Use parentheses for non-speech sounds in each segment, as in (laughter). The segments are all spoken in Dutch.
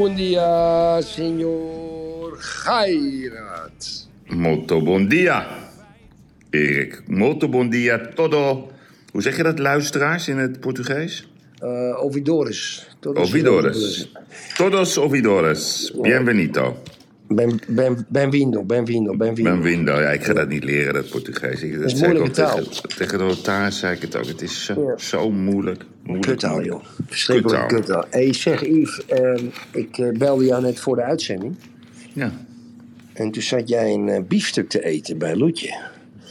bom dia, senhor Gairat. Molto bon dia, Erik. Molto bon dia, todo. Hoe zeg je dat, luisteraars, in het Portugees? Uh, ouvidores. Todos Ouvidores. Todos ouvidores. Bienvenido. Ben, ben, benvindo, benvindo, benvindo. Benvindo. Ja, ik ga dat niet leren, dat Portugees. Ik, dat is zei ik moeilijke ook taal. tegen, tegen de notaris zei ik het ook. Het is zo, Ja. zo moeilijk. Kuttaal, joh. Verschrikkelijk Kuttaal. Hey, zeg Yves, ehm, ik eh, belde jou net voor de uitzending. Ja. En toen zat jij een eh, biefstuk te eten bij Loetje.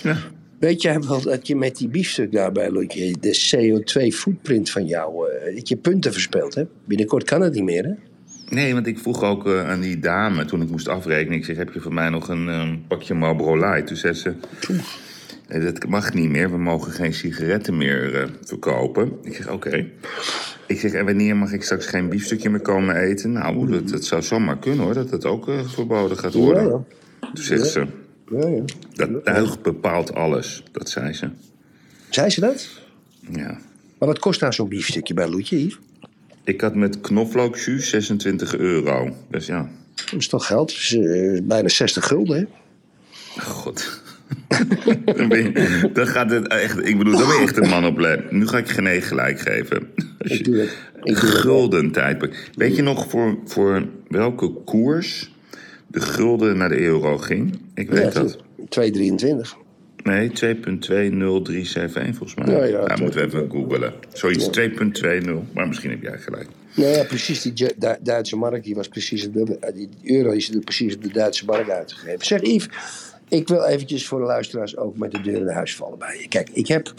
ja. Weet jij wel dat je met die biefstuk daar bij Loetje... de CO2-footprint van jou, eh, dat je punten verspeeld hebt? Binnenkort kan het niet meer, hè? Nee, want ik vroeg ook aan die dame toen ik moest afrekenen. Ik zeg, heb je voor mij nog een pakje Marlboro Light? Toen zei ze, nee, dat mag niet meer. We mogen geen sigaretten meer eh, verkopen. Ik zeg, oké. Ik zeg, en wanneer mag ik straks geen biefstukje meer komen eten? Nou, dat, dat zou zomaar kunnen hoor, dat dat ook eh, verboden gaat worden. Ja, Toen zegt ze, Ja, ja. dat tuig bepaalt alles. Dat zei ze. Zei ze dat? Ja. Maar wat kost nou zo'n biefstukje bij Loetje, Yves? Ik had met knoflookjus 26 euro. Dus ja, Dat is toch geld? Dat is, eh, bijna 60 gulden, hè? God. (laughs) dan, ben je, dan gaat het echt. Ik bedoel, dan ben je echt een man op. Nu ga ik Gené gelijk geven. Ik doe. Ik doe. Gulden tijdperk. Weet je nog voor, voor welke koers de gulden naar de euro ging? Ik weet Ja, dat. 2,23. Nee, 2.20371 volgens mij. Ja, ja, Daar moeten we even googelen. Zoiets 2.20, maar misschien heb jij gelijk. Nou ja, precies. Die Duitse mark die was precies de, die euro is er precies op de Duitse mark uitgegeven. Zeg Yves, ik wil eventjes voor de luisteraars ook met de deur in huis vallen bij je. Kijk, ik heb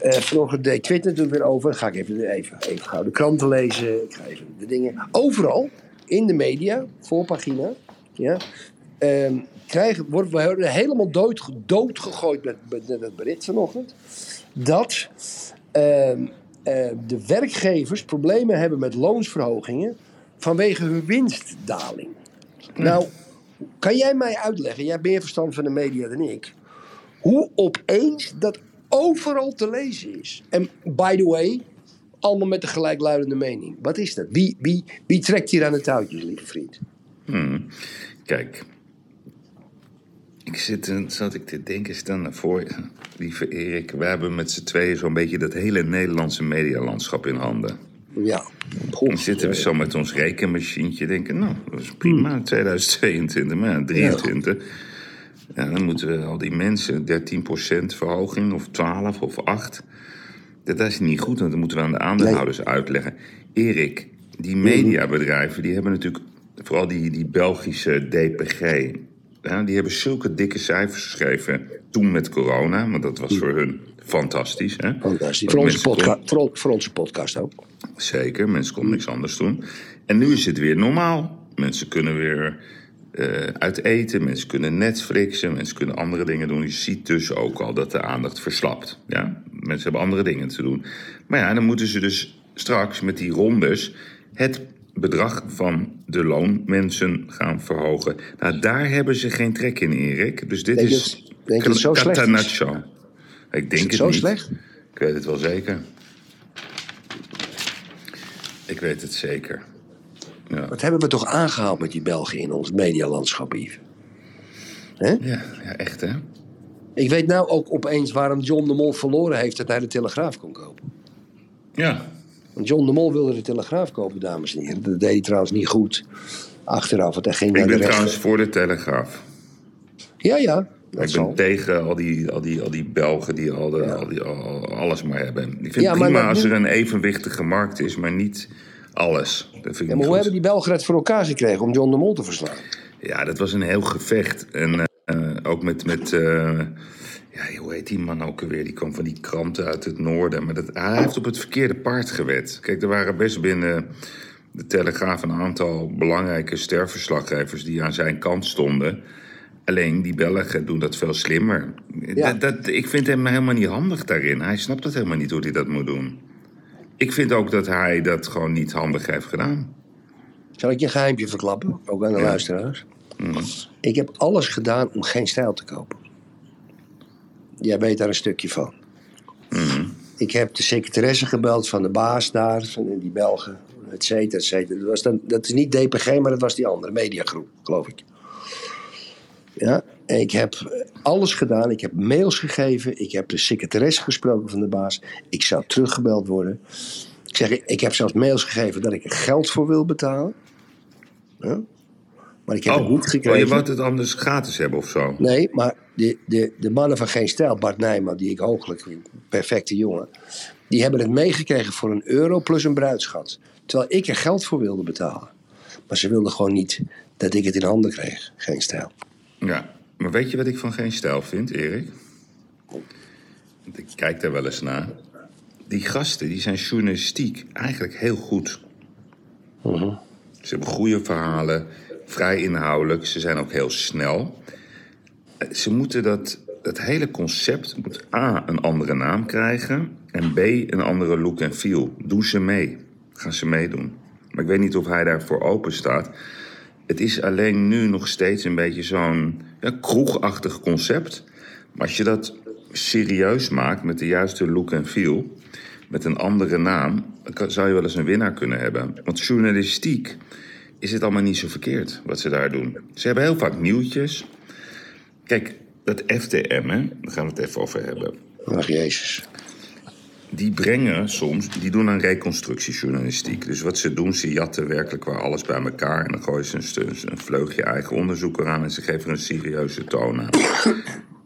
eh vanochtend deed Twitter natuurlijk weer over. Ga ik even, even, even gauw de kranten lezen. Ik ga even de dingen. Overal in de media, voorpagina, ja, ehm, krijgen, worden we helemaal dood, doodgegooid met, met, met het bericht vanochtend. Dat ehm, eh, de werkgevers problemen hebben met loonsverhogingen vanwege hun winstdaling. Nou, kan jij mij uitleggen, jij hebt meer verstand van de media dan ik, hoe opeens dat overal te lezen is? En by the way, allemaal met de gelijkluidende mening. Wat is dat? Wie, wie, wie trekt hier aan de touwtjes, lieve vriend? Kijk. Ik zit, zat ik te denken, stel nou voor, lieve Erik, we hebben met z'n tweeën zo'n beetje dat hele Nederlandse medialandschap in handen. Ja, Dan zitten we zo met ons rekenmachientje denken, nou, dat is prima, 2022, maar ja, 23. Ja, dan moeten we al die mensen, 13% verhoging, of 12 of 8. Dat is niet goed, want dat moeten we aan de aandeelhouders uitleggen. Erik, die mediabedrijven, die hebben natuurlijk, vooral die, die Belgische DPG, ja, die hebben zulke dikke cijfers geschreven toen met corona, want dat was voor hun fantastisch. Hè? fantastisch. Voor onze, kon- voor, voor onze podcast ook. Zeker, mensen konden niks anders doen. En nu is het weer normaal. Mensen kunnen weer eh, uit eten, mensen kunnen Netflixen, mensen kunnen andere dingen doen. Je ziet dus ook al dat de aandacht verslapt. Ja? Mensen hebben andere dingen te doen. Maar ja, dan moeten ze dus straks met die rondes het bedrag van de loonmensen gaan verhogen. Nou, daar hebben ze geen trek in, Erik. Dus dit Denk is dat- denk je het zo slecht is? Ik denk het het, zo niet. slecht? Ik weet het wel zeker. Ik weet het zeker. Ja, Wat hebben we toch aangehaald met die Belgen in ons medialandschap, Yves? Ja, ja echt hè? Ik weet nou ook opeens waarom John de Mol verloren heeft dat hij de Telegraaf kon kopen. Ja, Want John de Mol wilde de Telegraaf kopen, dames en heren. Dat deed hij trouwens niet goed. Achteraf, want hij ging ik naar de ben rechter. trouwens voor de Telegraaf. Ja, ja. Dat ik zal. ben tegen al die, al die, al die Belgen die, al de, al die al- alles maar hebben. Ik vind Ja, het prima als nu- er een evenwichtige markt is, maar niet alles. Dat vind ik Ja, maar hoe goed. hebben die Belgen het voor elkaar gekregen om John de Mol te verslaan? Ja, dat was een heel gevecht. En eh, ook met, met, eh, Ja, hoe heet die man ook alweer? Die kwam van die kranten uit het noorden. Maar dat, hij heeft op het verkeerde paard gewet. Kijk, er waren best binnen de Telegraaf een aantal belangrijke sterverslaggevers die aan zijn kant stonden. Alleen die Belgen doen dat veel slimmer. Ja. Dat, dat, ik vind hem helemaal niet handig daarin. Hij snapt dat helemaal niet hoe hij dat moet doen. Ik vind ook dat hij dat gewoon niet handig heeft gedaan. Zal ik je een geheimpje verklappen? Ook aan de luisteraars. Ik heb alles gedaan om geen stijl te kopen. Jij weet daar een stukje van. Ik heb de secretaresse gebeld van de baas daar, van die Belgen, et cetera, et cetera. Dat, was dan, dat is niet DPG, maar dat was die andere mediagroep, geloof ik. Ja, en ik heb alles gedaan. Ik heb mails gegeven. Ik heb de secretaresse gesproken van de baas. Ik zou teruggebeld worden. Ik zeg, ik- ik heb zelfs mails gegeven dat ik er geld voor wil betalen. Ja? Maar ik heb het niet oh, gekregen. je wou het anders gratis hebben of zo? Nee, maar de, de, de mannen van Geen Stijl, Bart Nijman, die ik hooglijk vind, perfecte jongen, die hebben het meegekregen voor een euro plus een bruidschat. Terwijl ik er geld voor wilde betalen. Maar ze wilden gewoon niet dat ik het in handen kreeg. Geen Stijl. Ja, maar weet je wat ik van geen stijl vind, Erik? Want Ik kijk daar wel eens naar. Die gasten die zijn journalistiek eigenlijk heel goed. Ze hebben goede verhalen, vrij inhoudelijk. Ze zijn ook heel snel. Eh, Ze moeten dat, dat hele concept moet A, een andere naam krijgen... en B, een andere look en feel. Doen ze mee. Gaan ze meedoen. Maar ik weet niet of hij daarvoor open staat. Het is alleen nu nog steeds een beetje zo'n ja, kroegachtig concept. Maar als je dat serieus maakt met de juiste look en feel... met een andere naam, zou je wel eens een winnaar kunnen hebben. Want journalistiek is het allemaal niet zo verkeerd wat ze daar doen. Ze hebben heel vaak nieuwtjes. Kijk, dat FTM, hè, daar gaan we het even over hebben. Ach, Jezus. Die brengen soms, die doen aan reconstructiejournalistiek. Dus wat ze doen, ze jatten werkelijk waar alles bij elkaar. En dan gooien ze een, een vleugje eigen onderzoek eraan en ze geven een serieuze toon aan. (coughs)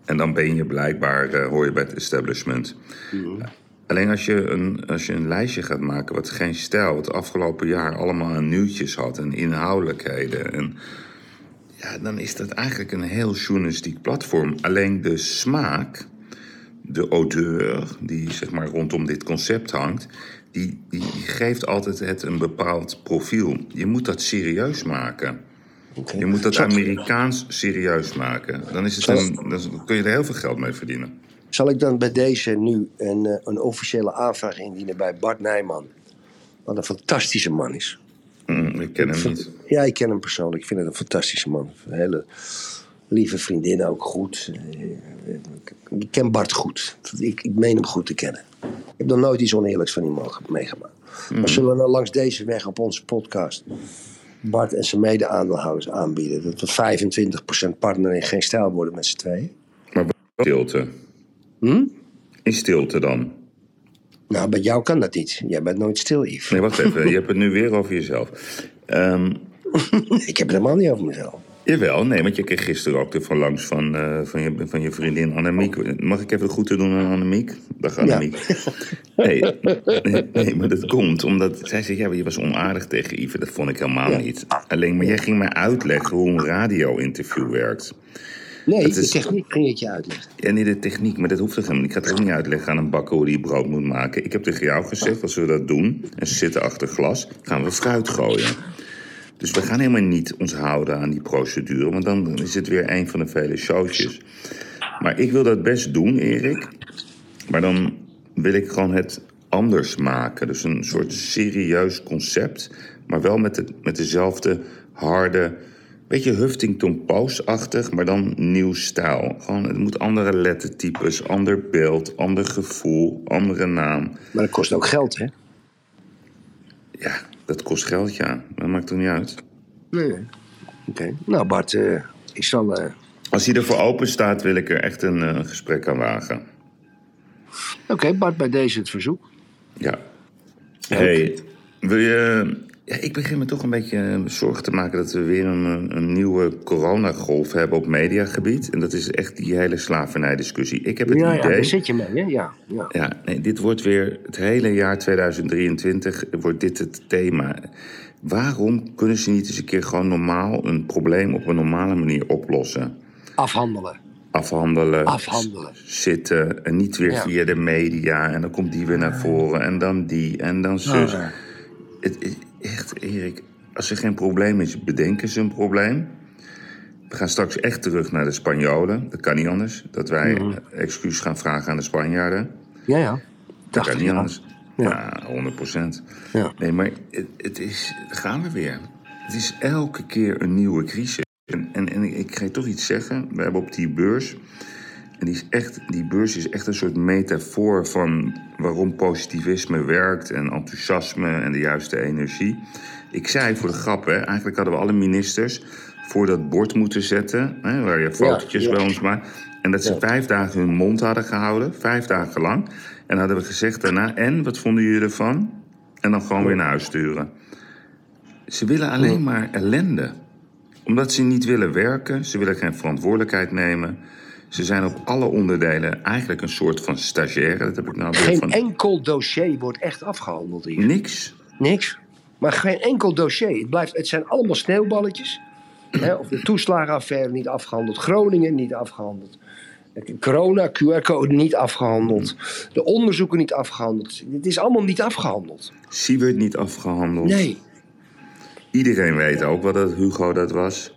En dan ben je blijkbaar, eh, hoor je bij het establishment. Alleen als je, een, als je een lijstje gaat maken wat geen stijl... het afgelopen jaar allemaal aan nieuwtjes had en inhoudelijkheden... En, ja, dan is dat eigenlijk een heel journalistiek platform. Alleen de smaak de odeur die zeg maar rondom dit concept hangt, die, die, geeft altijd het een bepaald profiel. Je moet dat serieus maken. Je moet dat Amerikaans serieus maken. Dan, is het een, dan kun je er heel veel geld mee verdienen. Zal ik dan bij deze nu een, eh, een officiële aanvraag indienen bij Bart Nijman? Wat een fantastische man is. Mm, ik ken hem niet. Ja, ik ken hem persoonlijk. Ik vind het een fantastische man. Een hele lieve vriendin ook goed. Eh, Ik ken Bart goed. Ik, ik meen hem goed te kennen. Ik heb nog nooit iets oneerlijks van mogen- meegemaakt. Maar zullen we nou langs deze weg op onze podcast Bart en zijn mede-aandeelhouders aanbieden? Dat we 25% partner in geen stijl worden met z'n tweeën? Maar wat stilte? Hm? In stilte dan? Nou, bij jou kan dat niet. Jij bent nooit stil, Yves. Nee, wacht even. Je hebt het nu weer over jezelf. Ehm, (laughs) Ik heb het helemaal niet over mezelf. Jawel, nee, want je kreeg gisteren ook langs van, eh, van, je, van je vriendin Annemiek. Mag ik even goed te doen aan Annemiek? Dag Annemiek. Nee, nee, nee, maar dat komt omdat zij zegt, ja, je was onaardig tegen Yves. Dat vond ik helemaal Ja. niet. Alleen, maar jij ging mij uitleggen hoe een radio-interview werkt. Nee, de is- techniek ging ik je uitleggen. En niet de techniek, maar dat hoeft toch helemaal niet. Ik ga het ook niet uitleggen aan een bakker hoe die brood moet maken. Ik heb tegen jou gezegd, als we dat doen en ze zitten achter glas, gaan we fruit gooien. Dus we gaan helemaal niet ons houden aan die procedure, want dan is het weer een van de vele showtjes. Maar ik wil dat best doen, Erik. Maar dan wil ik gewoon het anders maken. Dus een soort serieus concept, maar wel met, de, met dezelfde harde, beetje Huffington Post-achtig, maar dan nieuw stijl. Gewoon, het moet andere lettertypes, ander beeld, ander gevoel, andere naam. Maar dat kost ook geld, hè? Ja, dat kost geld, ja. Dat maakt toch niet uit. Nee. Oké. Nou, Bart, eh, ik zal. eh, Als hij ervoor open staat, wil ik er echt een eh, gesprek aan wagen. Oké, Bart, bij deze het verzoek. Ja. Hey, wil je... Ja, ik begin me toch een beetje eh, zorgen te maken dat we weer een, een nieuwe coronagolf hebben op mediagebied. En dat is echt die hele slavernijdiscussie. Ik heb het Ja, ja, idee... daar zit je mee, hè? Ja. ja. Ja, nee, dit wordt weer het hele jaar 2023 wordt dit het thema. Waarom kunnen ze niet eens een keer gewoon normaal een probleem op een normale manier oplossen? Afhandelen. afhandelen, Afhandelen. zitten en niet weer Ja. via de media en dan komt die weer naar voren en dan die en dan zus. Ah. Het is echt, Erik, als er geen probleem is, bedenken ze een probleem. We gaan straks echt terug naar de Spanjolen. Dat kan niet anders. Dat wij eh, excuus gaan vragen aan de Spanjaarden. Ja, ja. Dat kan niet ja. anders. Ja, 100 procent. Ja. Nee, maar het, het is, gaan we weer. Het is elke keer een nieuwe crisis. En, en, en ik ga je toch iets zeggen. We hebben op die beurs. En die, is echt, die beurs is echt een soort metafoor van waarom positivisme werkt. En enthousiasme en de juiste energie. Ik zei voor de grap, hè, eigenlijk hadden we alle ministers voor dat bord moeten zetten. Hè, waar je fotootjes ja. bij ons maakt. En dat ze vijf dagen hun mond hadden gehouden. Vijf dagen lang. En hadden we gezegd daarna, en wat vonden jullie ervan? En dan gewoon weer naar huis sturen. Ze willen alleen maar ellende. Omdat ze niet willen werken, ze willen geen verantwoordelijkheid nemen. Ze zijn op alle onderdelen eigenlijk een soort van stagiaire. Dat heb ik nou Geen van... enkel dossier wordt echt afgehandeld hier. Niks. Niks. Maar geen enkel dossier. Het, blijft, het zijn allemaal sneeuwballetjes. Hè, of de toeslagenaffaire niet afgehandeld. Groningen niet afgehandeld. Corona, QR-code niet afgehandeld. De onderzoeken niet afgehandeld. Het is allemaal niet afgehandeld. Siewert niet afgehandeld. Nee. Iedereen weet ook wat dat Hugo dat was.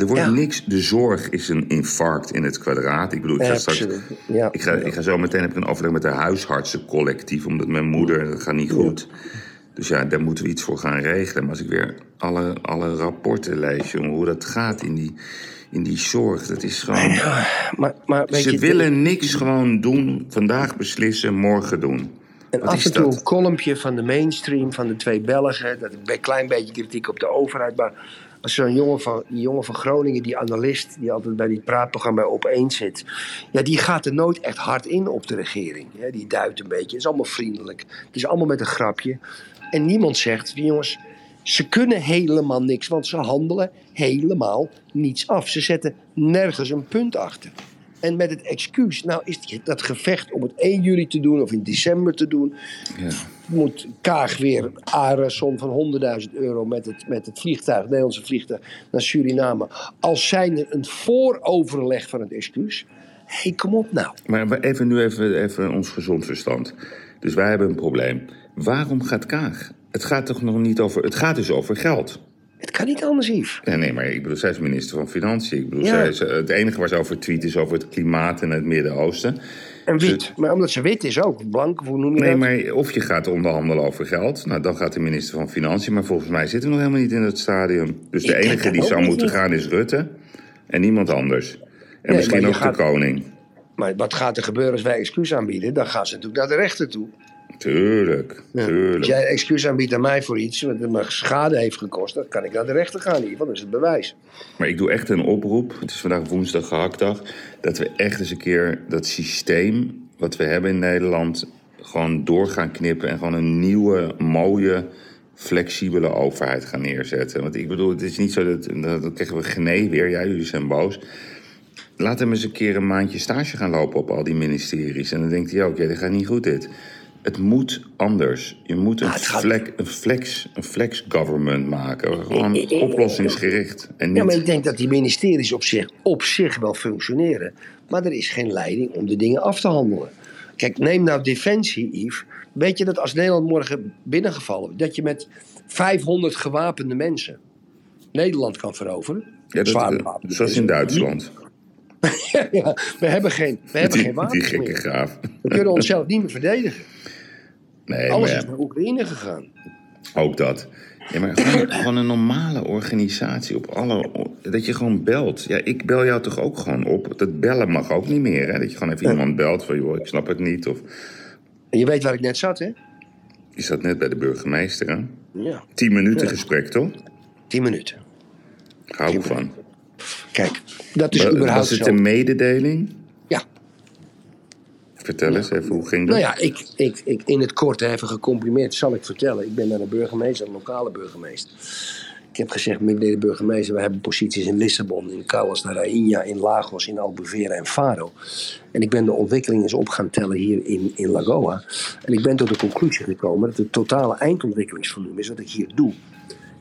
Er wordt Ja. niks. De zorg is een infarct in het kwadraat. Ik bedoel, ik ga straks... Ja. Ik ga, ik ga zo meteen heb ik een overleg met de huisartsencollectief, omdat mijn moeder, dat gaat niet goed. Dus ja, daar moeten we iets voor gaan regelen. Maar als ik weer alle, alle rapporten lees, jongen, hoe dat gaat in die, in die zorg, dat is gewoon. Maar, maar weet Ze je, willen niks gewoon doen, vandaag beslissen, morgen doen. En Wat af en toe dat? een kolompje van de mainstream, van de twee Belgen. Dat een klein beetje kritiek op de overheid. Maar als zo'n jongen van, die jongen van Groningen, die analist, die altijd bij die praatprogramma op één zit. Ja, die gaat er nooit echt hard in op de regering. Die duidt een beetje. Het is allemaal vriendelijk. Het is allemaal met een grapje. En niemand zegt, jongens, ze kunnen helemaal niks. Want ze handelen helemaal niets af. Ze zetten nergens een punt achter. En met het excuus, nou is dat gevecht om het 1 juli te doen of in december te doen, Ja. moet Kaag weer aren som van 100.000 euro met het, met het vliegtuig, het Nederlandse vliegtuig, naar Suriname. Als zijnde een vooroverleg van het excuus. Hé, hey, kom op nou. Maar even nu even, even ons gezond verstand. Dus wij hebben een probleem. Waarom gaat Kaag? Het gaat toch nog niet over. Het gaat dus over geld. Het kan niet anders, Yves. Nee, nee, maar ik bedoel, zij is minister van Financiën. Ik bedoel, Ja. zij is, eh, het enige waar ze over tweet is over het klimaat in het Midden-Oosten. En wit. Maar omdat ze wit is ook, blank, hoe noem je Nee, dat? maar of je gaat onderhandelen over geld. Nou, dan gaat de minister van Financiën. Maar volgens mij zitten we nog helemaal niet in het stadium. Dus de Ik enige dat die zou niet. moeten gaan is Rutte. En niemand anders. En Nee, misschien ook gaat- de koning. Maar wat gaat er gebeuren als wij excuus aanbieden? Dan gaan ze natuurlijk naar de rechter toe. Tuurlijk, Ja. tuurlijk. Als jij excuus aanbiedt aan mij voor iets wat me schade heeft gekost, dan kan ik naar de rechter gaan. Hiervan dat is het bewijs. Maar ik doe echt een oproep. Het is vandaag woensdag gehaktdag. Dat we echt eens een keer dat systeem wat we hebben in Nederland. gewoon door gaan knippen. En gewoon een nieuwe, mooie, flexibele overheid gaan neerzetten. Want ik bedoel, het is niet zo dat. Dan krijgen we genee weer. Ja, jullie zijn boos. Laat hem eens een keer een maandje stage gaan lopen op al die ministeries. En dan denkt hij ook, ja, dit gaat niet goed dit. Het moet anders. Je moet een, Ah, gaat- flex, een, flex, een flex government maken. Gewoon oplossingsgericht. En niet... Ja, maar ik denk dat die ministeries op zich, op zich wel functioneren. Maar er is geen leiding om de dingen af te handelen. Kijk, neem nou Defensie, Yves. Weet je dat als Nederland morgen binnengevallen... dat je met 500 gewapende mensen Nederland kan veroveren? Ja, dat, bewapende zoals in. Duitsland. (laughs) ja, we hebben geen, we hebben Die, geen die wapens gekke meer. graaf. We kunnen onszelf niet meer verdedigen. Nee, Alles maar is naar Oekraïne gegaan. ook dat. Ja, maar gewoon, (clears throat) gewoon een normale organisatie op alle... Dat je gewoon belt. Ja, ik bel jou toch ook gewoon op. Dat bellen mag ook niet meer, hè? Dat je gewoon even iemand belt van... joh, ik snap het niet. Of En je weet waar ik net zat, hè? je zat net bij de burgemeester, hè? Ja, Tien minuten gesprek, toch? 10 minuten. Hou ik van. Kijk, dat is überhaupt Was het zo. een mededeling? Vertel eens even, hoe ging dat? Nou ja, ik, ik, ik, in het kort even gecomprimeerd zal ik vertellen. Ik ben naar de burgemeester, een lokale burgemeester. Ik heb gezegd, meneer de burgemeester, we hebben posities in Lissabon, in Carlos de Rainha, in Lagos, in Albufeira en Faro. En ik ben de ontwikkeling eens op gaan tellen hier in, in Lagoa. En ik ben tot de conclusie gekomen dat het totale eindontwikkelingsvolume is wat ik hier doe.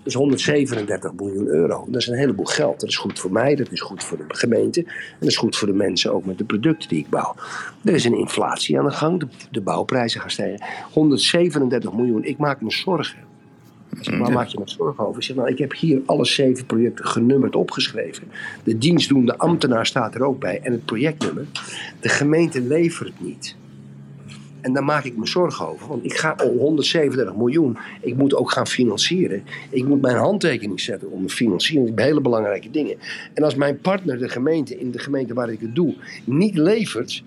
Dat is 137 miljoen euro. Dat is een heleboel geld. Dat is goed voor mij, dat is goed voor de gemeente. En dat is goed voor de mensen ook met de producten die ik bouw. Er is een inflatie aan de gang, de, de bouwprijzen gaan stijgen. 137 miljoen, ik maak me zorgen. Zeg, waar maak je me zorgen over? Ik zeg, nou, ik heb hier alle zeven projecten genummerd opgeschreven. De dienstdoende ambtenaar staat er ook bij en het projectnummer. De gemeente levert niet. En daar maak ik me zorgen over. Want ik ga om 137 miljoen. Ik moet ook gaan financieren. Ik moet mijn handtekening zetten om de financiering. hele belangrijke dingen. En als mijn partner, de gemeente, in de gemeente waar ik het doe, niet levert.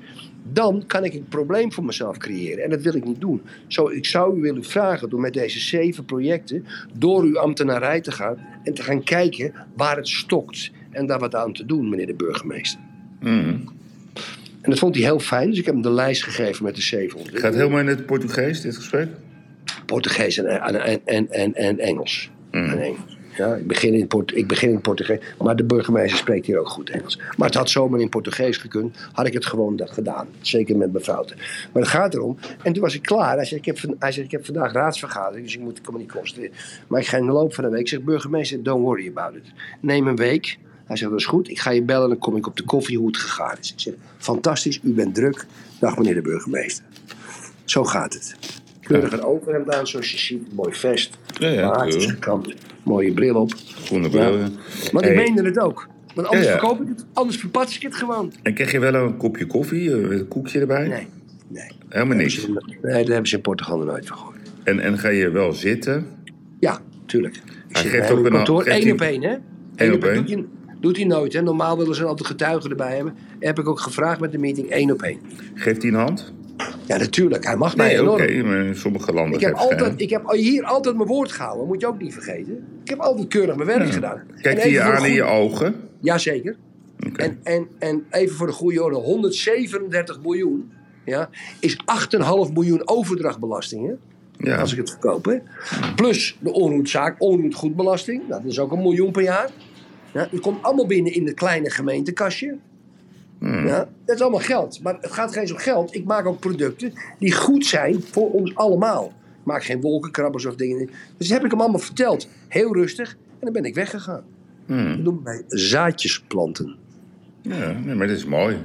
Dan kan ik een probleem voor mezelf creëren. En dat wil ik niet doen. Zo, ik zou u willen vragen door met deze zeven projecten door uw ambtenarij te gaan. En te gaan kijken waar het stokt. En daar wat aan te doen, meneer de burgemeester. En dat vond hij heel fijn. Dus ik heb hem de lijst gegeven met de zeven Het gaat helemaal in het Portugees, dit gesprek? Portugees en, en, en, en, en Engels. Mm. En Engels. Ja, ik, begin in Port, ik begin in Portugees, maar de burgemeester spreekt hier ook goed Engels. Maar het had zomaar in Portugees gekund, had ik het gewoon dat gedaan. Zeker met mijn fouten. Maar het gaat erom, en toen was ik klaar. Hij zei, ik heb, van- hij zei, ik heb vandaag raadsvergadering, dus ik moet, ik kan me niet concentreren. Maar ik ga in de loop van de week, zeg, burgemeester, don't worry about it. Neem een week. Hij zegt, dat is goed, ik ga je bellen en dan kom ik op de koffie hoe het gegaan is. Ik zeg, fantastisch, u bent druk. Dag meneer de burgemeester. Zo gaat het. Keurig een overhemd aan, zoals je ziet. Mooi vest. Ja, ja. Mooie bril op. Groene bril. Ja. ja. Want ik Hey, meende het ook. Want anders Ja, ja. verkoop ik het. Anders verpats ik het gewoon. En krijg je wel een kopje koffie, eh, een koekje erbij? Nee. Nee. Helemaal niks. Nee, daar hebben ze in Portugal nooit van gehoord. En, en ga je wel zitten? Ja, tuurlijk. Ik Hij zit geeft ook een- kantoor. hij- op één, hè? Eén op één? Doet hij, nooit, hè? Normaal willen ze altijd getuigen erbij hebben. Heb ik ook gevraagd met de meeting. één op één. Geeft hij een hand? Ja, natuurlijk. Hij mag mij Nee, oké. maar in sommige landen Ik heb, altijd, geen ik heb hier altijd mijn woord gehouden. Moet je ook niet vergeten. Ik heb altijd keurig mijn werk gedaan. Kijkt hij je aan in je ogen? Jazeker. Oké. En, en, en even voor de goede orde, 137 miljoen ja, is 8,5 miljoen overdrachtbelasting. Hè? Ja. Als ik het verkoop. Hè? Plus de onroerzaak, onroergoedbelasting. Nou, dat is ook een miljoen per jaar. Ja, dat komt allemaal binnen in het kleine gemeentekastje. Hmm. Ja, dat is allemaal geld. Maar het gaat geen zo geld. Ik maak ook producten die goed zijn voor ons allemaal. Ik maak geen wolkenkrabbers of dingen. Dus dat heb ik hem allemaal verteld. Heel rustig. En dan ben ik weggegaan. Hmm. Dat doen we bij zaadjesplanten. Ja, nee, maar dat is mooi.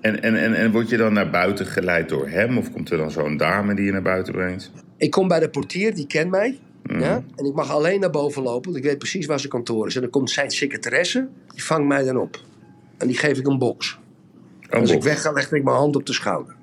En, en, en, en word je dan naar buiten geleid door hem? Of komt er dan zo'n dame die je naar buiten brengt? Ik kom bij de portier, die kent mij. Mhm. Ja? En ik mag alleen naar boven lopen, want ik weet precies waar zijn kantoor is. En dan komt zijn secretaresse, die vangt mij dan op. En die geef ik een box. Als ik box. weg ga, leg ik mijn hand op de schouder.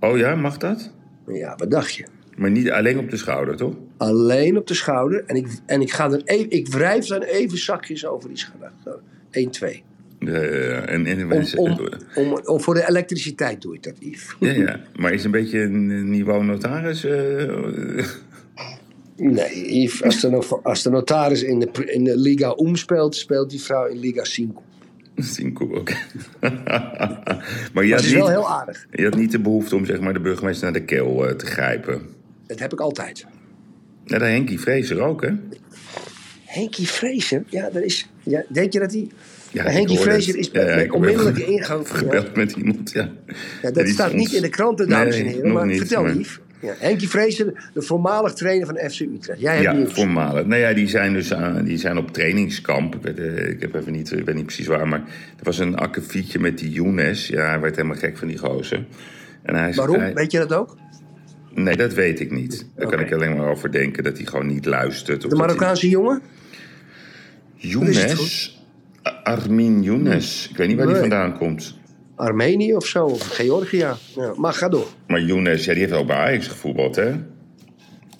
oh ja, mag dat? Ja, wat dacht je? Maar niet alleen op de schouder, toch? Alleen op de schouder. En ik, en ik, ga dan even, ik wrijf dan even zachtjes over die schouder. Zo, 1, 2. De, en, en, Om, mensen- om, om, om, voor de elektriciteit doe ik dat, Yves. ja, ja, maar is een beetje een niveau notaris? eh, Nee, Yves, als de, no- als de notaris in de, in de Liga Om speelt, die vrouw in Liga 5. Cinco, oké. (laughs) maar je had, is wel heel aardig. je had niet de behoefte om zeg maar, de burgemeester naar de keel eh, te grijpen. Dat heb ik altijd. Ja, de Henkie Vrezer ook, hè? Henkie Vrezer, ja, dat is. Ja, denk je dat hij. Ja, Henkie Vrezer is met, Ja, ja, onmiddellijke ingang. (laughs) Gebeld met iemand, ja. dat staat niet in de kranten, dames Nee, en heren. Maar niet, vertel, maar- Yves. Ja, Henkie Vrezer, de voormalig trainer van FC Utrecht. Jij hebt Ja, nieuws. voormalig. Nou ja, die zijn dus aan, die zijn op trainingskamp. Ik weet, eh, ik, heb even niet, ik weet niet precies waar, maar er was een akkefietje met die Younes. Ja, hij werd helemaal gek van die gozer. En hij, Waarom? hij- Weet je dat ook? nee, dat weet ik niet. Daar kan ik alleen maar over denken dat hij gewoon niet luistert. Of De hij- Marokkaanse jongen? Younes? Armin Younes. Ik weet niet waar die Nee. vandaan komt. Armenië of zo, of Georgië. Ja, maar ga door. Maar Younes, ja, die heeft ook bij Ajax gevoetbald, hè?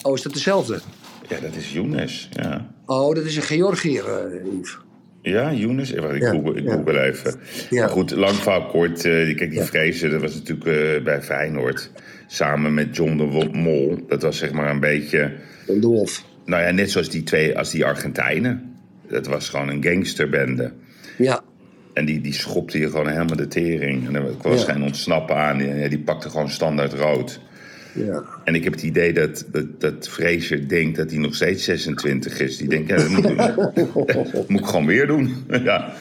Oh, is dat dezelfde? Ja, dat is Younes, ja. Oh, dat is een Georgiër, Yves. Ja, Younes? Ik Ja, google, ik ja. even. Maar goed, lang verhaal kort. eh, kijk, die vrezen, dat was natuurlijk eh, bij Feyenoord. Samen met John de Mol. Dat was zeg maar een beetje... Een wolf. Nou ja, net zoals die twee, als die Argentijnen. Dat was gewoon een gangsterbende. Ja. En die, die schopte je gewoon helemaal de tering. En er was Ja. geen ontsnappen aan. Die, die pakte gewoon standaard rood. ja. En ik heb het idee dat, dat, dat Fraser denkt dat hij nog steeds 26 is. Die denkt, ja, dat moet, dat (laughs) moet ik gewoon weer doen. (laughs) ja. Ja,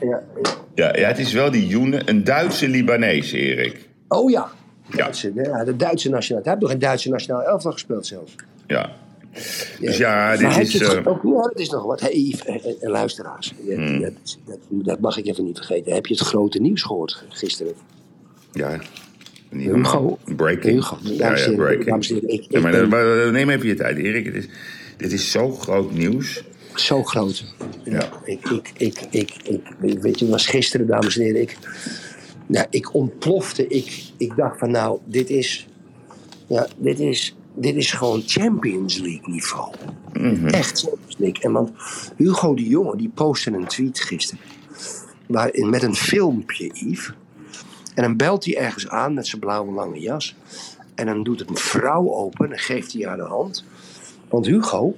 ja, ja. Ja, het is wel die Joene, een Duitse Libanees, Erik. Oh ja. Duitse, ja, de Duitse nationaal. Hij heeft nog een Duitse nationaal elftal gespeeld zelfs. Ja. Dus ja, dit is... het eh, ook, ja, het is nog wat. Hey, en- en luisteraars, dat, Hmm. dat, dat, dat mag ik even niet vergeten. Heb je het grote nieuws gehoord gisteren? ja, Hugo. Breaking. Hugo. Ja, Dames ja, breaking. heren, ik- Ja, maar, ben- neem even je tijd, Erik. Het is, dit is zo groot nieuws. Zo groot. Ja. Ik, ik, ik, ik, ik, ik- weet je, het was gisteren, dames en heren. Ik, nou, ik ontplofte. Ik, ik dacht van, nou, dit is, ja, dit is, dit is gewoon Champions League niveau. Echt Champions League. En want Hugo de Jonge, die postte een tweet gisteren. Waarin, met een filmpje, Yves. En dan belt hij ergens aan met zijn blauwe lange jas. En dan doet een vrouw open en geeft hij haar de hand. Want Hugo,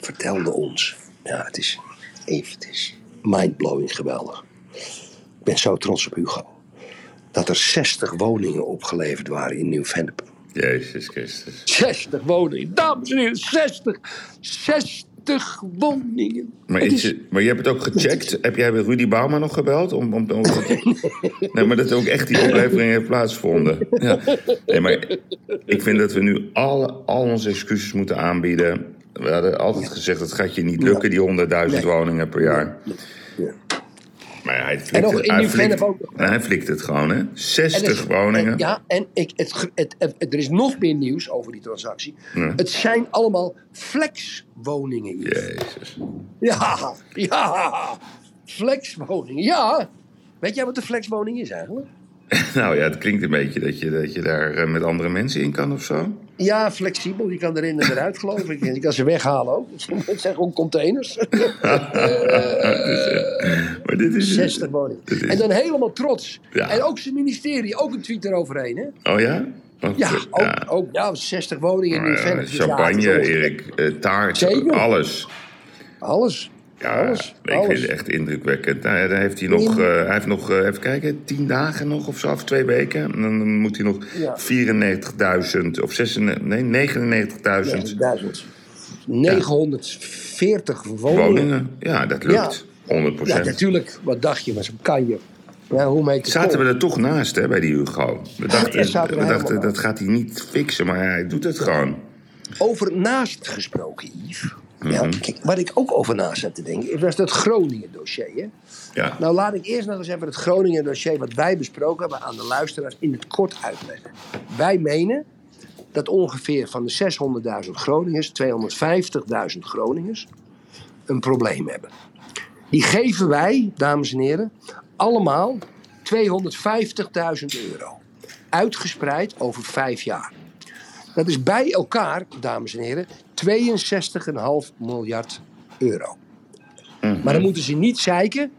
vertelde ons. Ja, het is even, het is mindblowing geweldig. Ik ben zo trots op Hugo. Dat er 60 woningen opgeleverd waren in Nieuw-Vennep. Jezus Christus. 60 woningen, dames en heren, 60. 60 woningen. Maar, is maar je hebt het ook gecheckt. Heb jij bij Rudy Bouwman nog gebeld? Om, om, om, (laughs) nee, maar dat ook echt die oplevering heeft plaatsgevonden. Ja. Nee, maar ik vind dat we nu alle, al onze excuses moeten aanbieden. We hadden altijd gezegd, dat gaat je niet lukken, die 100.000 Nee. woningen per jaar. Ja. Maar hij flikt, En nog het, in hij, flikt, ook hij flikt het gewoon, hè? En 60 het- woningen. en- ja, en ik, het, het, het- er is nog meer nieuws over die transactie. Ja. Het zijn allemaal flexwoningen. Jezus. Ja, ja. Flexwoningen, ja. Weet jij wat de flexwoning is eigenlijk? (laughs) Nou ja, het klinkt een beetje dat je, dat je daar eh, met andere mensen in kan of zo. Ja, flexibel. Je kan erin en eruit, geloof ik. En je kan ze weghalen ook. (laughs) Het zijn gewoon containers. (laughs) Maar dit is... 60 woningen. En dan helemaal trots. Ja. En ook zijn ministerie, ook een tweet eroverheen, hè? Oh ja? Oh, Ja, ook, ja. ook ja, 60 woningen in eh. Dus ja, champagne, Erik, eh, taart, Zeker. alles. Alles. Ja, alles. ik alles. vind het echt indrukwekkend. Nou, dan heeft hij nog, eh, hij heeft nog eh, even kijken, tien dagen nog of zo, of twee weken. En dan moet hij nog Ja. 94.000 of 96, nee, 99.000 1000. 940 woningen. woningen. Ja, dat lukt. 100% Ja, natuurlijk. Wat dacht je? Maar zo kan je. Ja, hoe Zaten we er toch naast hè, bij die Hugo? We dachten, Ja, we dachten dat gaat hij niet fixen, maar hij doet het gewoon. Over naast gesproken, Yves. Mhm. Ja, kijk, waar ik ook over naast zat te denken, was dat Groningen dossier. Hè? Ja. Nou, laat ik eerst nog eens even het Groningen dossier wat wij besproken hebben aan de luisteraars in het kort uitleggen. Wij menen dat ongeveer van de 600.000 Groningers, 250.000 Groningers een probleem hebben. Die geven wij, dames en heren, allemaal 250.000 euro. Uitgespreid over vijf jaar. Dat is bij elkaar, dames en heren, 62,5 miljard euro. Maar dan moeten ze niet zeiken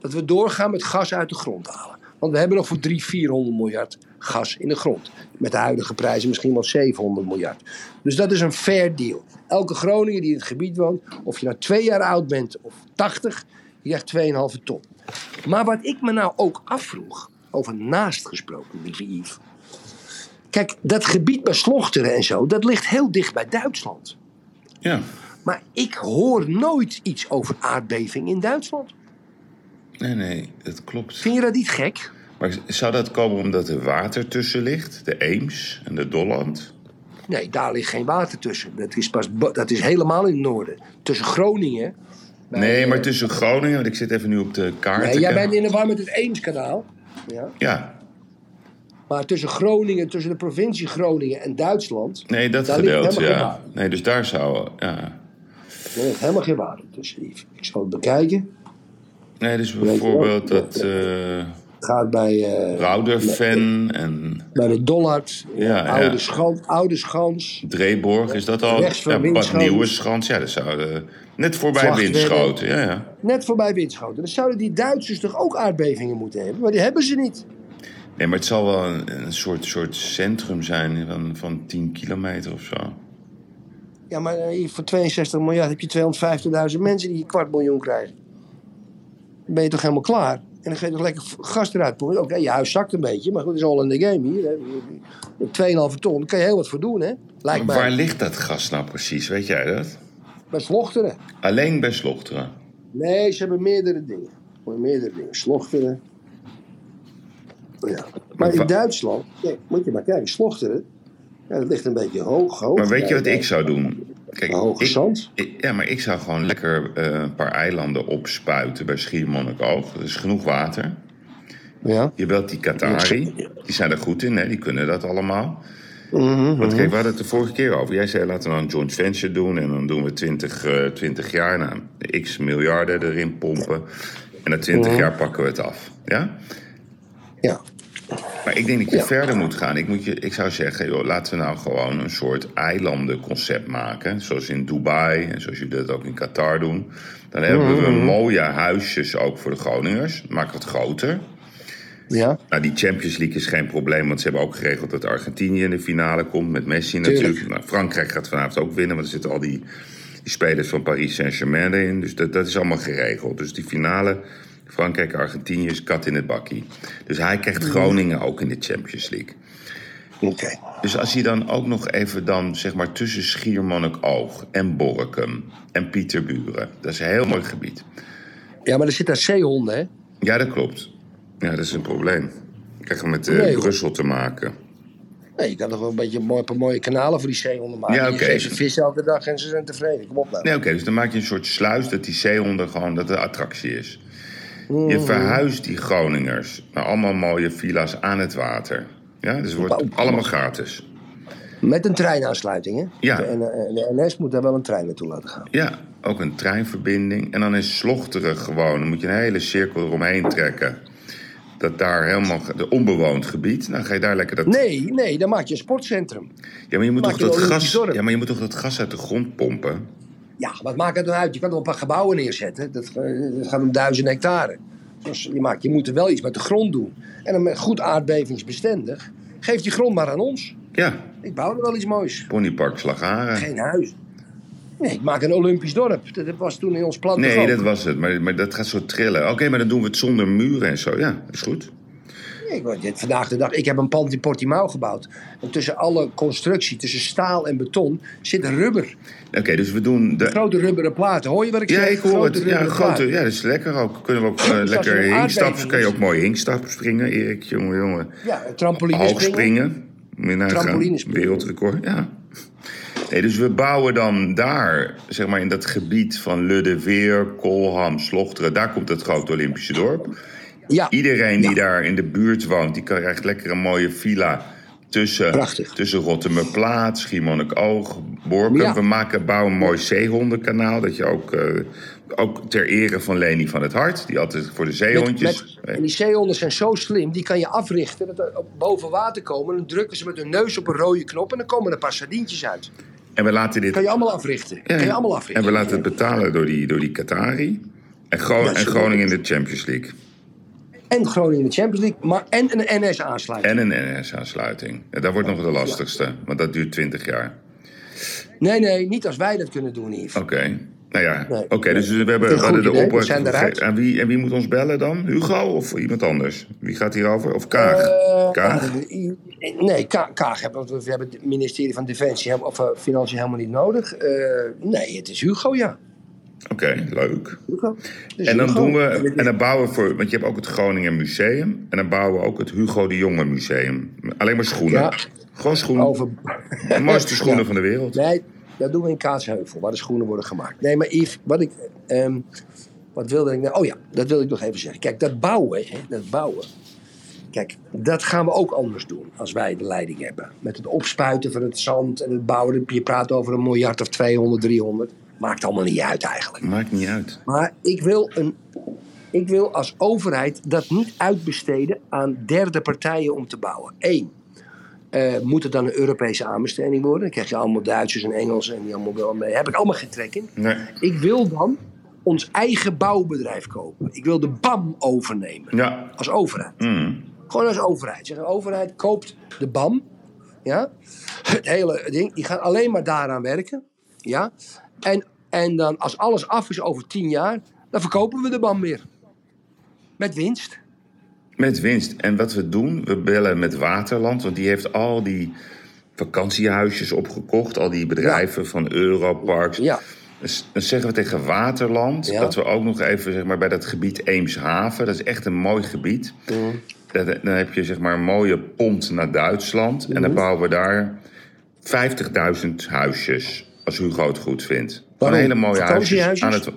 dat we doorgaan met gas uit de grond halen. Want we hebben nog voor 300, 400 miljard gas in de grond. Met de huidige prijzen misschien wel 700 miljard. Dus dat is een fair deal. Elke Groninger die in het gebied woont, of je nou twee jaar oud bent of 80, die krijgt 2,5 ton. Maar wat ik me nou ook afvroeg, over naast gesproken, lieve Yves. Kijk, dat gebied bij Slochteren en zo, dat ligt heel dicht bij Duitsland. Ja. Maar ik hoor nooit iets over aardbeving in Duitsland. Nee, nee, dat klopt. Vind je dat niet gek? Maar zou dat komen omdat er water tussen ligt? De Eems en de Dolland? Nee, daar ligt geen water tussen. Dat is, pas, dat is helemaal in het noorden. Tussen Groningen. Nee, maar eh, tussen Groningen, want ik zit even nu op de kaart. Nee, jij bent in de war met het Eemskanaal. Ja. Ja, Maar tussen Groningen, tussen de provincie Groningen en Duitsland. nee, dat gedeelte, ja. Nee, dus daar zou... Ja. Er ligt helemaal geen water tussen. Ik zal het bekijken. Nee, dus bijvoorbeeld dat eh gaat bij, eh, Rauderfen en bij de Dollard. Ja, oude, ja. Schans, oude Schans. Dreborg. Is dat al? Ja, Bad. Nieuwe Schans. Ja, dat zou... eh, net voorbij. Winschoten, ja, ja. Net voorbij Winschoten. Dan zouden die Duitsers toch ook aardbevingen moeten hebben? Maar die hebben ze niet. Nee, maar het zal wel een, een soort, soort centrum zijn van, van 10 kilometer of zo. Ja, maar eh, voor 62 miljard heb je 250.000 mensen die een kwart miljoen krijgen. Dan ben je toch helemaal klaar? En dan ga je toch lekker gas eruit. Oké, je huis zakt een beetje, maar goed, het is all in the game hier. Hè. Met 2,5 ton, daar kan je heel wat voor doen, hè? Lijkt. Waar ligt dat gas nou precies? Weet jij dat? Bij Slochteren. Alleen bij Slochteren. Nee, ze hebben meerdere dingen. Meerdere dingen. Slochteren. Ja. Maar in Duitsland, moet je maar kijken, Slochteren. Ja, dat ligt een beetje hoog. hoog. Maar weet je wat ik zou doen? Kijk, Hoge zand. ja, maar ik zou gewoon lekker eh, een paar eilanden opspuiten bij Schiermonnikoog. Er is genoeg water. Ja. Je belt die Qatari. Die zijn er goed in, hè? die kunnen dat allemaal. Mhm, Want kijk, we hadden het de vorige keer over. Jij zei laten we nou een joint venture doen. En dan doen we 20, eh, 20 jaar. Nou, x miljarden erin pompen. En na 20 jaar pakken we het af. Ja? ja. Maar ik denk dat je Ja. verder moet gaan. Ik, moet je, ik zou zeggen, joh, laten we nou gewoon een soort eilandenconcept maken. Zoals in Dubai en zoals jullie dat ook in Qatar doen. Dan hebben we mooie huisjes ook voor de Groningers. Maak het groter. Ja. Nou, die Champions League is geen probleem, want ze hebben ook geregeld dat Argentinië in de finale komt met Messi Tuurlijk. natuurlijk. Nou, Frankrijk gaat vanavond ook winnen, want er zitten al die, die spelers van Paris Saint-Germain in. Dus dat, dat is allemaal geregeld. Dus die finale, Frankrijk-Argentinië, is kat in het bakkie. Dus hij krijgt Groningen ook in de Champions League. Oké. Dus als hij dan ook nog even dan, zeg maar, tussen Schiermonnikoog en Borkum en Pieterburen. Dat is een heel mooi gebied. Ja, maar er zitten daar zeehonden, hè? Ja, dat klopt. Ja, dat is een probleem. Ik krijg met eh, Nee, hoor. Brussel te maken. Nee, je kan toch wel een beetje mooi, een paar mooie kanalen voor die zeehonden maken. Ja, geeft ze vis elke dag en ze zijn tevreden. Kom op nou. Nee, oké, dus dan maak je een soort sluis dat die zeehonden gewoon dat de attractie is. Je Mm. verhuist die Groningers naar allemaal mooie villa's aan het water. Ja, dus het wordt allemaal gratis. Met een treinaansluiting, hè? Ja. De NS moet daar wel een trein naartoe laten gaan. Ja, ook een treinverbinding. En dan is Slochteren gewoon, dan moet je een hele cirkel eromheen trekken. Dat daar helemaal, de onbewoond gebied, dan ga je daar lekker dat... Nee, nee, dan maak je een sportcentrum. Ja, maar je moet toch dat gas, dorp. ja, maar je moet toch dat gas uit de grond pompen? Ja, wat maakt het dan uit? Je kan er een paar gebouwen neerzetten. Dat, eh, dat gaat om duizend hectare. Dus je, maakt, je moet er wel iets met de grond doen. En dan goed aardbevingsbestendig. Geef die grond maar aan ons. Ja, Ik bouw er wel iets moois. ponypark Slagharen. Geen huis. Nee, ik maak een Olympisch dorp. Dat was toen in ons plan. Nee, dat was het. Maar, maar dat gaat zo trillen. Oké, maar dan doen we het zonder muren en zo. Ja, is goed. Ik, vandaag de dag, ik heb een pand in Portimao gebouwd. En tussen alle constructie, tussen staal en beton, zit rubber. Oké, dus we doen de... Grote rubberen platen. Hoor je wat ik Ja, zeg? ik hoor Grote het. Ja, grote, ja, dat is lekker ook. Kunnen we ook (clears throat) eh, er lekker aardbeving Kan je ook mooi hingstap springen, Erik? Jongen, jongen. Ja, trampoline springen. springen. Nagaan. Trampolinespringen. Wereldrecord, ja. Nee, dus we bouwen dan daar, zeg maar in dat gebied van Luddeveer, Kolham, Slochteren... daar komt het grote Olympische dorp. Ja, Iedereen die Ja. daar in de buurt woont, die krijgt lekker een mooie villa tussen, Prachtig. tussen Rottermerplaat, Schiermonnikoog, Borkum. Ja. We maken, bouwen een mooi zeehondenkanaal, dat je ook, eh, ook ter ere van Leni van het Hart, die altijd voor de zeehondjes... met, en die zeehonden zijn zo slim, die kan je africhten. Dat er boven water komen. Dan drukken ze met hun neus op een rode knop en dan komen er een paar sardientjes uit. En we laten dit... Kan je allemaal africhten. Ja, kan je allemaal en africhten. we laten het betalen door die, door die Qatari. En, en. Groningen in de Champions League. En Groningen in de Champions League, maar en een NS-aansluiting. En een NS-aansluiting. Ja, dat wordt nog de lastigste, want dat duurt 20 jaar. Nee, nee, niet als wij dat kunnen doen, Yves. Oké. Nou ja, Nee. oké, dus we hebben, we hadden de opdracht. En wie, en wie moet ons bellen dan? Hugo of iemand anders? Wie gaat hierover? Of Kaag? Eh, Kaag? ah, Nee, Ka- Kaag hebben we, hebben het ministerie van Defensie of eh, Financiën helemaal niet nodig. Eh, nee, het is Hugo, ja. Oké, leuk. Hugo. En dan Hugo. doen we, en dan bouwen we voor, want je hebt ook het Groningen Museum. En dan bouwen we ook het Hugo de Jonge Museum. Alleen maar schoenen. Ja. Gewoon schoenen. over... De mooiste (laughs) schoenen Ja. van de wereld. Nee, dat doen we in Kaatsheuvel, waar de schoenen worden gemaakt. Nee, maar Yves, wat ik... ehm, wat wilde ik nou... Oh ja, dat wil ik nog even zeggen. Kijk, dat bouwen, hè, dat bouwen... Kijk, dat gaan we ook anders doen als wij de leiding hebben. Met het opspuiten van het zand en het bouwen. Je praat over een miljard of 200, 300. Maakt allemaal niet uit eigenlijk. Maakt niet uit. Maar ik wil, een, ik wil als overheid dat niet uitbesteden aan derde partijen om te bouwen. Eén, eh, moet het dan een Europese aanbesteding worden? Dan krijg je allemaal Duitsers en Engelsen en die allemaal wel mee. Heb ik allemaal geen trek in. Nee. Ik wil dan ons eigen bouwbedrijf kopen. Ik wil de BAM overnemen Ja. als overheid. Mm. Gewoon als overheid. Zeg, de overheid koopt de BAM. Ja? Het hele ding. Die gaan alleen maar daaraan werken. Ja? En, en dan als alles af is over tien jaar, dan verkopen we de BAM weer. Met winst. Met winst. En wat we doen, we bellen met Waterland, want die heeft al die vakantiehuisjes opgekocht, al die bedrijven van Europarks. Ja. Dus dan zeggen we tegen Waterland Ja. dat we ook nog even zeg maar, bij dat gebied Eemshaven, dat is echt een mooi gebied. Dat- Dan heb je zeg maar een mooie pont naar Duitsland. En dan bouwen we daar 50.000 huisjes, als Hugo het goed vindt. Gewoon Waarom? hele mooie huisjes aan het...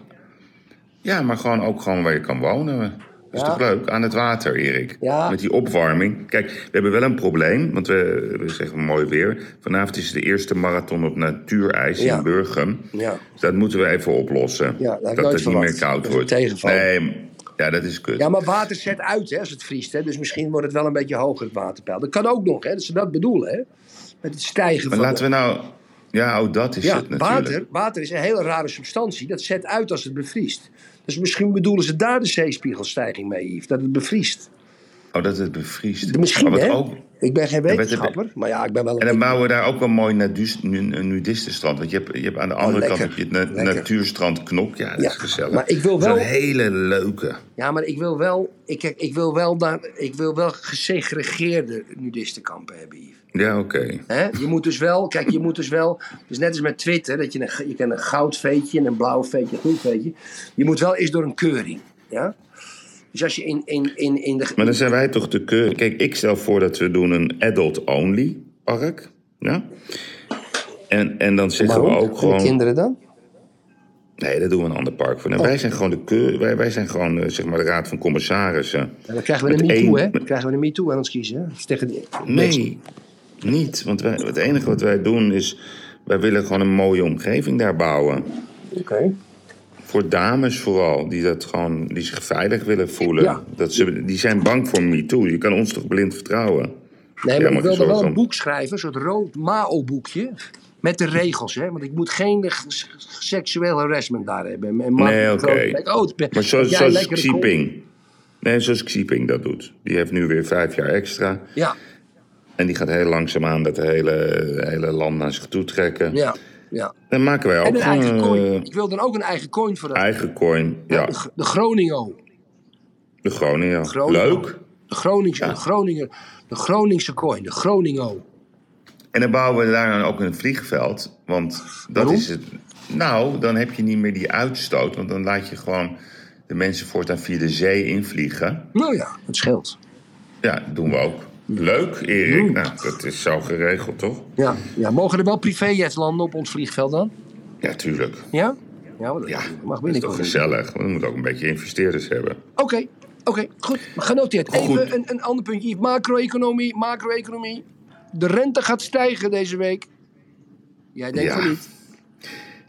Ja, maar gewoon ook gewoon waar je kan wonen. Dat is Ja. toch leuk? Aan het water, Erik. Ja. Met die opwarming. Kijk, we hebben wel een probleem, want we, we zeggen mooi weer. Vanavond is de eerste marathon op natuurijs Ja. in Burgum. Ja. Dus dat moeten we even oplossen. Ja, dat het niet meer koud Dat wordt. een. Nee, ja, dat is kut. Ja, maar water zet uit hè, als het vriest. Hè? Dus misschien wordt het wel een beetje hoger, het waterpeil. Dat kan ook nog, hè, dat ze dat bedoelen. Hè? Met het stijgen maar van... laten we nou... Ja, oh, dat is ja, het natuurlijk. water, water is een hele rare substantie. Dat zet uit als het bevriest. Dus misschien bedoelen ze daar de zeespiegelstijging mee, Yves. Dat het bevriest. Oh, dat het bevriest. Misschien, Maar wat hè? Ook, Ik ben geen wetenschapper, maar ja, ik ben wel en dan bouwen we daar ook een mooi nudistenstrand. Want je hebt, je hebt aan de andere kant Oh, heb je het na- Lekker. natuurstrand Knok. Ja, dat Ja, is gezellig. maar ik wil Dat is wel- een hele leuke. Ja, maar ik wil wel... Ik, ik wil wel, daar, ik wil wel gesegregeerde nudistenkampen hebben, Yves. Ja, oké. Je moet dus wel, kijk, je moet dus wel, dus net als met Twitter, dat je een, je kan een goud veetje en een blauw veetje, een groen veetje. Je moet wel eens door een keuring. Ja? Dus als je in, in, in, in de. Maar dan zijn wij toch de keur. Kijk, ik stel voor dat we doen een adult-only park. Ja? En, en dan zeggen we ook En gewoon... kinderen dan? Nee, daar doen we een ander park voor. En Oh. wij zijn gewoon de keur, wij, wij zijn gewoon eh, zeg maar de raad van commissarissen. Ja, dan krijgen we een Met MeToo, één- hè? Dan krijgen we een MeToo aan ons kiezen. Tegen die, Nee, niet. Want wij, het enige wat wij doen is... Wij willen gewoon een mooie omgeving daar bouwen. Oké. Voor dames vooral, die, dat gewoon, die zich veilig willen voelen. Ja. Dat ze, die zijn bang voor MeToo. Je kan ons toch blind vertrouwen? Nee, Ja, maar maar ik wilde wel een boek schrijven, een soort rood Mao-boekje. Met de regels, hè? Want ik moet geen seksueel harassment daar hebben. En Nee, oké. Oh, Maar zoals, zoals. Xieping. Nee, zoals Xieping dat doet. Die heeft nu weer vijf jaar extra. Ja, En die gaat heel langzaamaan dat hele, hele land naar zich toe trekken. ja, ja. Dan maken wij ook En een eigen gewoon coin. eh, Ik wil dan ook een eigen coin voor dat. eigen coin. Ja, De, G- de. Groningen. Leuk. De Groningse, de Groninger, de Groningse coin, de Groningen. En dan bouwen we daar dan ook een vliegveld. Want dat Waarom? is het. Nou, dan heb je niet meer die uitstoot. Want dan laat je gewoon de mensen voortaan via de zee invliegen. Nou ja, het scheelt. Ja, doen we ook. Leuk, Erik. Nou, dat is zo geregeld, toch? Ja, ja. Mogen er wel privéjets landen op ons vliegveld dan? Ja, tuurlijk. Ja? Ja, dat Ja, mag dat is toch gezellig. We moeten ook een beetje investeerders hebben. Oké, oké, goed. Genoteerd. Goed. Even een, een ander puntje. Macro-economie, macro-economie. De rente gaat stijgen deze week. Jij denkt Ja. van niet.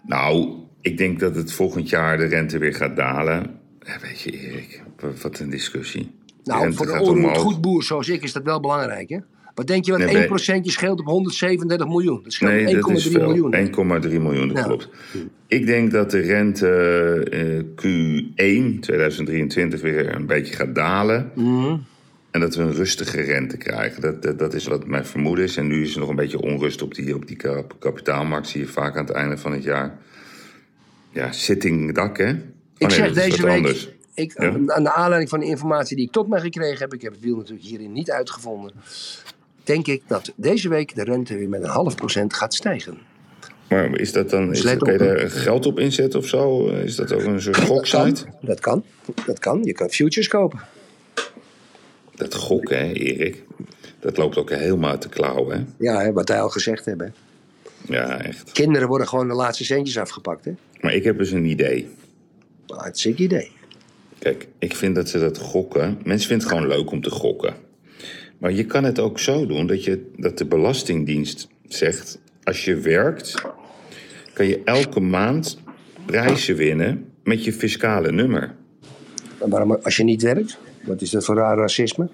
Nou, ik denk dat het volgend jaar de rente weer gaat dalen. Ja, weet je, Erik, wat een discussie. Nou, voor een onroerend goed boer zoals ik is dat wel belangrijk, hè? Wat denk je wat Nee, 1% scheelt op 137 miljoen? Dat scheelt Nee, dat is 1,3 veel. miljoen. 1,3 miljoen, dat klopt. Ik denk dat de rente eh, Q1 2023 weer een beetje gaat dalen. Mhm. En dat we een rustige rente krijgen. Dat, dat, dat is wat mijn vermoeden is. En nu is er nog een beetje onrust op die, op die kap- kapitaalmarkt. Zie je vaak aan het einde van het jaar. Ja, sitting dak, hè? Oh, Ik zeg deze week, anders. Ik, Ja? aan de aanleiding van de informatie die ik tot mij gekregen heb, ik heb het wiel natuurlijk hierin niet uitgevonden, denk ik dat deze week de rente weer met een half procent gaat stijgen. Maar is dat dan... Is dat, kan je daar geld op inzetten of zo? Is dat ook een soort goksite? dat kan, dat kan. Je kan futures kopen. Dat gokken, hè, Erik? Dat loopt ook helemaal uit de klauw, hè? Ja, hè, wat wij al gezegd hebben. Ja, echt. Kinderen worden gewoon de laatste centjes afgepakt. Hè? Maar ik heb dus een idee. Hartstikke idee. Kijk, ik vind dat ze dat gokken. Mensen vinden het gewoon leuk om te gokken. Maar je kan het ook zo doen dat, je, dat de Belastingdienst zegt: als je werkt, kan je elke maand prijzen winnen met je fiscale nummer. En waarom, als je niet werkt, wat is dat voor raar racisme?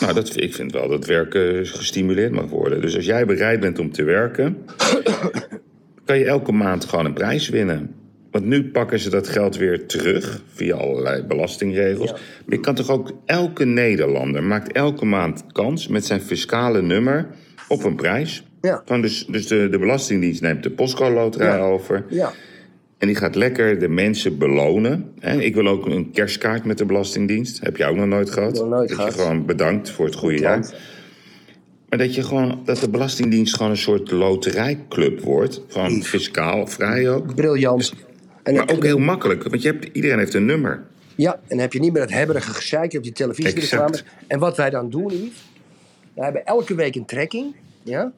Nou, dat, ik vind wel dat werken gestimuleerd mag worden. Dus als jij bereid bent om te werken, kan je elke maand gewoon een prijs winnen. Want nu pakken ze dat geld weer terug via allerlei belastingregels. Maar je kan toch ook, elke Nederlander maakt elke maand kans met zijn fiscale nummer op een prijs. Ja. Gewoon dus dus de, de Belastingdienst neemt de postcode loterij Ja. over. Ja. En die gaat lekker de mensen belonen. Hè, Ik wil ook een kerstkaart met de Belastingdienst. Heb jij ook nog nooit gehad? Nog nooit dat gehad. je gewoon bedankt voor het goede jaar. Maar dat je gewoon dat de Belastingdienst gewoon een soort loterijclub wordt. Gewoon fiscaal vrij ook. Briljant. En, Maar ook heel makkelijk, want je hebt, iedereen heeft een nummer. Ja, en dan heb je niet meer dat hebberige gezeik op die televisiereclames. En wat wij dan doen, Yves, we hebben elke week een trekking. Ja?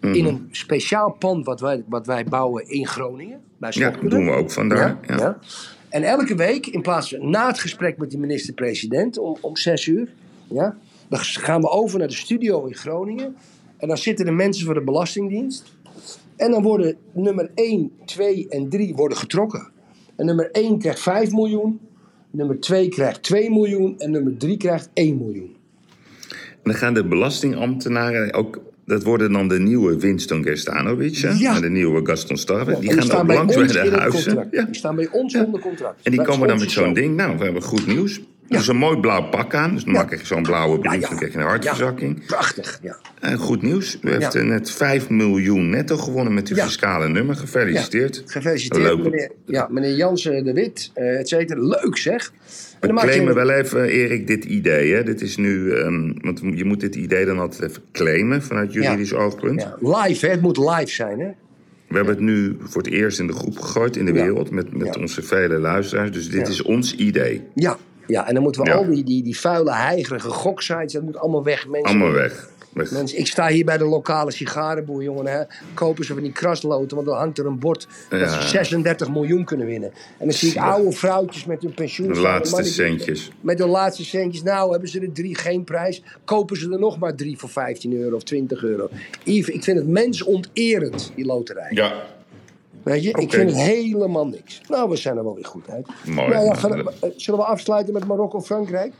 In een speciaal pand wat wij, wat wij bouwen in Groningen. Bij Ja, doen we ook vandaar. Ja, Ja. En elke week, in plaats van na het gesprek met de minister-president om, om zes uur, ja, dan gaan we over naar de studio in Groningen. En dan zitten de mensen van de Belastingdienst. En dan worden nummer 1, 2 en 3 worden getrokken. En nummer 1 krijgt 5 miljoen, nummer 2 krijgt 2 miljoen en nummer 3 krijgt 1 miljoen. En dan gaan de belastingambtenaren ook... Dat worden dan de nieuwe Winston Gerstanovic? Ja. en de nieuwe Gaston Starwe. Ja, die gaan ook bij langs bij de huizen. Ja. Die staan bij ons onder contract. En die komen dan met zo'n ding. Nou, we hebben goed nieuws. Dus een mooi blauw pak aan. Dus dan maak ik zo'n blauwe brief. Dan krijg je een hartverzakking. Prachtig, ja. En goed nieuws. U heeft eh, net 5 miljoen netto gewonnen met uw fiscale nummer. Gefeliciteerd. Gefeliciteerd, Leuk. meneer, ja, meneer Jansen de Wit, eh et cetera. Leuk zeg. We je- claimen wel even, Erik, dit idee. Hè? Dit is nu, ehm, want je moet dit idee dan altijd even claimen vanuit juridisch oogpunt. Ja, live, hè? het moet live zijn. Hè? We hebben het nu voor het eerst in de groep gegooid in de wereld met, met onze vele luisteraars. Dus dit is ons idee. Ja, ja, en dan moeten we Ja. al die, die, die vuile, heigerige goksites, dat moet allemaal weg. Mensen, Allemaal weg. mensen, ik sta hier bij de lokale sigarenboer, jongen. Hè? Kopen ze van die krasloten, want dan hangt er een bord dat ze 36 miljoen kunnen winnen. En dan zie ik oude vrouwtjes met hun pensioen. De laatste centjes. Met de laatste centjes. Nou, hebben ze er drie geen prijs. Kopen ze er nog maar drie voor 15 euro of 20 euro. Yves, ik vind het mensonterend, die loterij. Ja, Weet je, ik vind het helemaal niks. Nou, we zijn er wel weer goed uit. Mooi. Nou ja, gaan eh, zullen we afsluiten met Marokko-Frankrijk?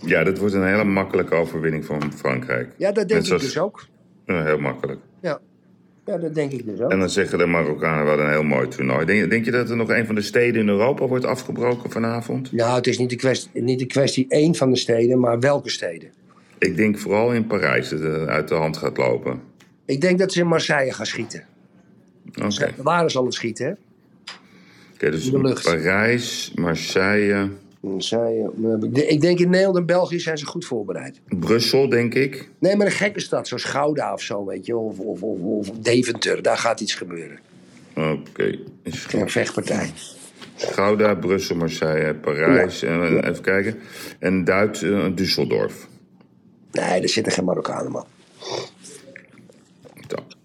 ja, dat wordt een hele makkelijke overwinning van Frankrijk. Ja, dat denk ik dus ook. Ja, heel makkelijk. Ja. ja, dat denk ik dus ook. En dan zeggen de Marokkanen wel een heel mooi toernooi. Denk, denk je dat er nog een van de steden in Europa wordt afgebroken vanavond? Nou, het is niet de, kwestie, niet de kwestie één van de steden, maar welke steden. Ik denk vooral in Parijs dat het uit de hand gaat lopen. Ik denk dat ze in Marseille gaan schieten. Oké, Waar is al het schieten, hè? Oké, dus in de lucht. Parijs, Marseille, Marseille. eh, Ik denk in Nederland en België zijn ze goed voorbereid. Brussel, denk ik. Nee, maar een gekke stad, zoals Gouda of zo, weet je. Of, of, of, of Deventer, daar gaat iets gebeuren. Oké, Een vechtpartij. Gouda, Brussel, Marseille, Parijs. En, even kijken. En Duits, eh, Düsseldorf. Nee, er zitten geen Marokkanen, man.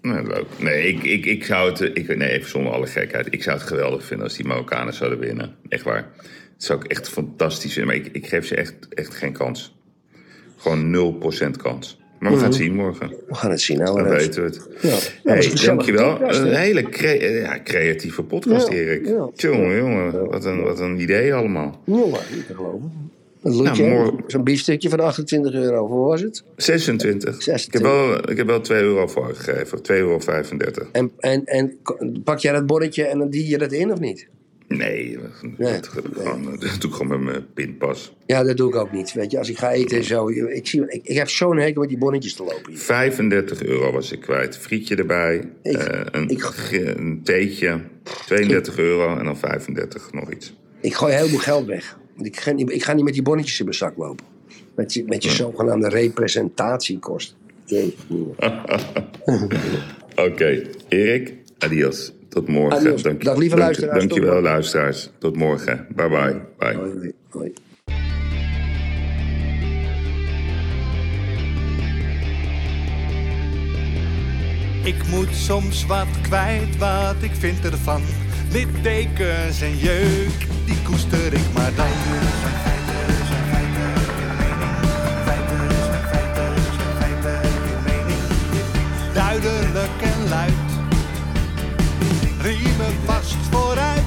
Nou, leuk. Nee, ik, ik, ik zou het... Ik, nee, even zonder alle gekheid. Ik zou het geweldig vinden als die Marokkanen zouden winnen. Echt waar. Het zou ik echt fantastisch vinden. Maar ik, ik geef ze echt, echt geen kans. Gewoon 0% kans. Maar we gaan het zien morgen. We gaan het zien, nou. Dan weten we het. Ja. Dat Hey, gezellige dankjewel. podcast? Een hele cre- eh, ja, creatieve podcast, Ja, Erik. ja. Jongen, jongen. Wat een, wat een idee allemaal. Jongen, niet te geloven. Een loetje, Nou, morgen- zo'n biefstukje van 28 euro. Hoe was het? 26. 26. Ik heb wel, ik heb wel 2 euro voor uitgegeven. 2,35 euro. En, en, en pak jij dat bonnetje en dan die je dat in of niet? Nee, Nee. dat, gewoon, dat doe ik gewoon met mijn pinpas. Ja, dat doe ik ook niet. Weet je, als ik ga eten en zo. Ik, zie, ik, ik heb zo'n hekel met die bonnetjes te lopen hier. 35 euro was ik kwijt. Frietje erbij, Ik- eh, een, ik- een theetje, 32 euro en dan 35 nog iets. Ik gooi heel veel geld weg. Ik ga niet, ik ga niet met die bonnetjes in mijn zak lopen. Met je, met je zogenaamde representatiekost. Jezus. (laughs) Oké, Erik, adios. Tot morgen. Adios. Dank, Dag, lieve dank- luisteraars. Tot Dankjewel, morgen. luisteraars. Tot morgen. Bye bye. bye. Hoi, hoi. Ik moet soms wat kwijt, wat ik vind ervan. Littekens en jeuk, die koester ik maar dan. Duidelijk en luid. Riemen vast vooruit,